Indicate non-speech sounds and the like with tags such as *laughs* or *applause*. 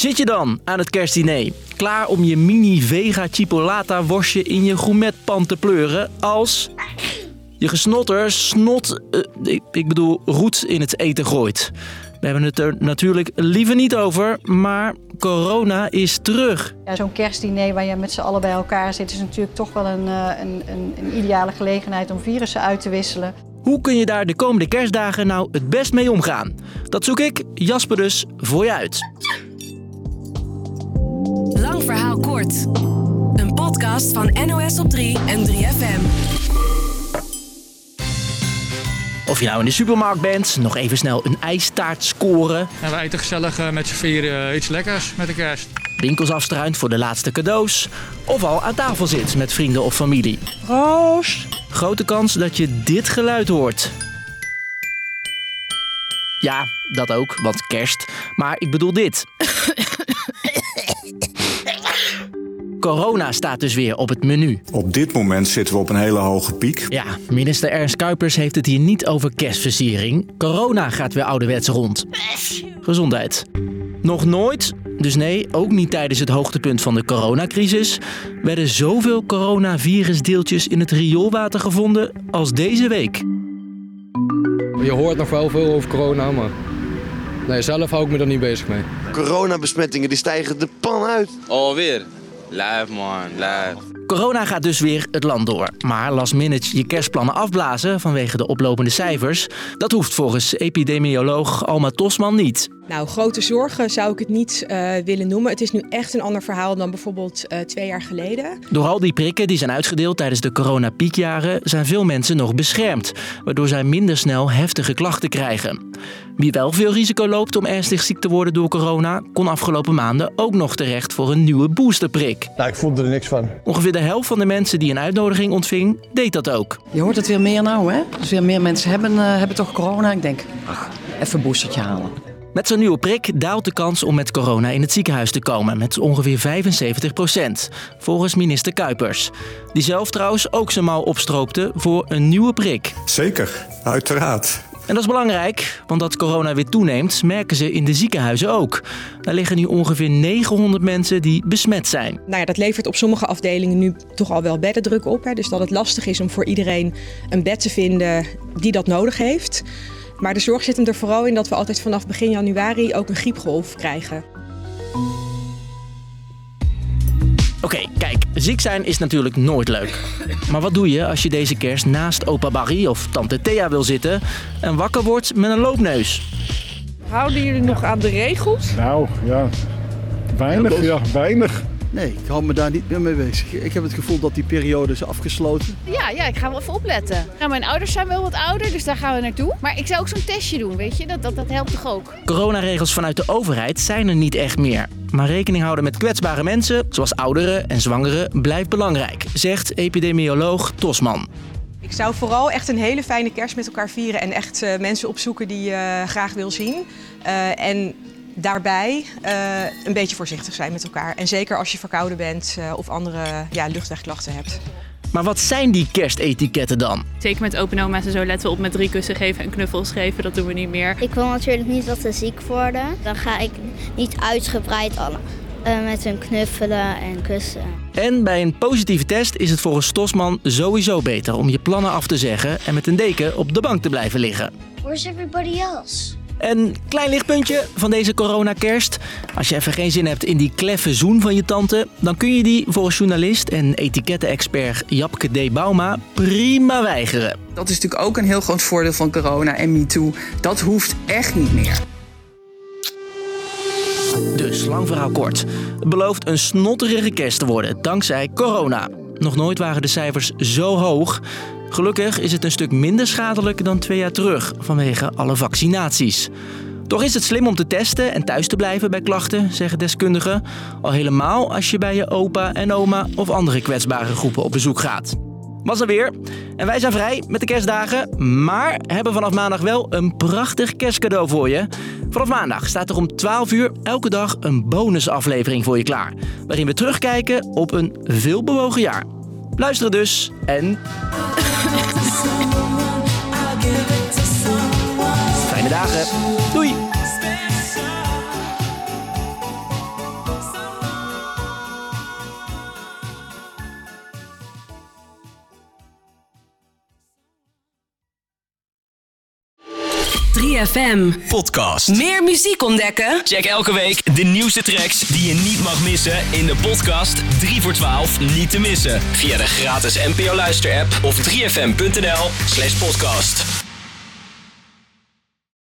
Zit je dan aan het kerstdiner? Klaar om je mini vega chipolata worstje in je gourmetpan te pleuren als je gesnotter snot, eh, ik, bedoel roet in het eten gooit. We hebben het er natuurlijk liever niet over, maar corona is terug. Ja, Zo'n kerstdiner waar je met z'n allen bij elkaar zit... is natuurlijk toch wel een, eh, een, een, een ideale gelegenheid om virussen uit te wisselen. Hoe kun je daar de komende kerstdagen nou het best mee omgaan? Dat zoek ik, Jasper dus, voor je uit. Lang verhaal kort. Een podcast van NOS op 3 en 3FM. Of je nou in de supermarkt bent, nog even snel een ijstaart scoren, En we eten gezellig eh, met z'n vieren eh, iets lekkers met de kerst. winkels afstruint voor de laatste cadeaus, of al aan tafel zit met vrienden of familie. Grote kans dat je dit geluid hoort. Ja, dat ook, want kerst. Maar ik bedoel dit. *laughs* Corona staat dus weer op het menu. Op dit moment zitten we op een hele hoge piek. Ja, minister Ernst Kuipers heeft het hier niet over kerstversiering. Corona gaat weer ouderwets rond. Gezondheid. Nog nooit, dus nee, ook niet tijdens het hoogtepunt van de coronacrisis, werden zoveel coronavirusdeeltjes in het rioolwater gevonden als deze week. Je hoort nog wel veel over corona, maar nee, zelf hou ik me er niet bezig mee. Coronabesmettingen die stijgen de pan uit. Alweer. Live man, live. Corona gaat dus weer het land door. Maar last minute je kerstplannen afblazen vanwege de oplopende cijfers, dat hoeft volgens epidemioloog Alma Tosman niet. Nou, grote zorgen zou ik het niet eh, willen noemen. Het is nu echt een ander verhaal dan bijvoorbeeld eh, twee jaar geleden. Door al die prikken die zijn uitgedeeld tijdens de coronapiekjaren zijn veel mensen nog beschermd, waardoor zij minder snel heftige klachten krijgen. Wie wel veel risico loopt om ernstig ziek te worden door corona, kon afgelopen maanden ook nog terecht voor een nieuwe boosterprik. Nou, ik vond er niks van. Ongeveer de helft van de mensen die een uitnodiging ontving, deed dat ook. Je hoort het weer meer nou, hè? Dus weer meer mensen hebben, eh, hebben toch corona. Ik denk, ach, even een boostertje halen. Met zo'n nieuwe prik daalt de kans om met corona in het ziekenhuis te komen met ongeveer 75 procent, volgens minister Kuipers. Die zelf trouwens ook zijn mouw opstroopte voor een nieuwe prik. Zeker, uiteraard. En dat is belangrijk, want dat corona weer toeneemt, merken ze in de ziekenhuizen ook. Daar liggen nu ongeveer 900 mensen die besmet zijn. Nou ja, dat levert op sommige afdelingen nu toch al wel beddendruk op. Hè? Dus dat het lastig is om voor iedereen een bed te vinden die dat nodig heeft. Maar de zorg zit hem er vooral in dat we altijd vanaf begin januari ook een griepgolf krijgen. Oké, kijk, ziek zijn is natuurlijk nooit leuk. Maar wat doe je als je deze kerst naast opa Barry of tante Thea wil zitten en wakker wordt met een loopneus? Houden jullie nog aan de regels? Nou, ja. Weinig, ja, weinig. Nee, ik hou me daar niet meer mee bezig. Ik heb het gevoel dat die periode is afgesloten. Ja, ja, ik ga wel even opletten. Ja, mijn ouders zijn wel wat ouder, dus daar gaan we naartoe. Maar ik zou ook zo'n testje doen, weet je? Dat, dat, dat helpt toch ook? Coronaregels vanuit de overheid zijn er niet echt meer. Maar rekening houden met kwetsbare mensen, zoals ouderen en zwangeren, blijft belangrijk, zegt epidemioloog Tosman. Ik zou vooral echt een hele fijne kerst met elkaar vieren en echt eh, mensen opzoeken die je graag wil zien. Eh, en daarbij eh, een beetje voorzichtig zijn met elkaar. En zeker als je verkouden bent eh, of andere ja, luchtwegklachten hebt. Maar wat zijn die kerstetiketten dan? Zeker met open oma's en zo letten we op met drie kussen geven en knuffels geven. Dat doen we niet meer. Ik wil natuurlijk niet dat ze ziek worden. Dan ga ik niet uitgebreid alle, eh, met hun knuffelen en kussen. En bij een positieve test is het volgens Tosman sowieso beter om je plannen af te zeggen en met een deken op de bank te blijven liggen. Where's everybody else? Een klein lichtpuntje van deze coronakerst. Als je even geen zin hebt in die kleffe zoen van je tante, dan kun je die volgens journalist en etikettenexpert Japke D. Bauma prima weigeren. Dat is natuurlijk ook een heel groot voordeel van corona en MeToo. Dat hoeft echt niet meer. Dus, lang verhaal kort. Het belooft een snotterige kerst te worden, dankzij corona. Nog nooit waren de cijfers zo hoog. Gelukkig is het een stuk minder schadelijk dan twee jaar terug, vanwege alle vaccinaties. Toch is het slim om te testen en thuis te blijven bij klachten, zeggen deskundigen. Al helemaal als je bij je opa en oma of andere kwetsbare groepen op bezoek gaat. Was er weer. En wij zijn vrij met de kerstdagen, maar hebben vanaf maandag wel een prachtig kerstcadeau voor je. Vanaf maandag staat er om 12 uur elke dag een bonusaflevering voor je klaar. Waarin we terugkijken op een veelbewogen jaar. Luisteren dus en... Fijne dagen. Doei! 3FM. Podcast. Meer muziek ontdekken? Check elke week de nieuwste tracks die je niet mag missen in de podcast 3 voor 12 niet te missen. Via de gratis NPO Luister app of 3fm.nl slash podcast.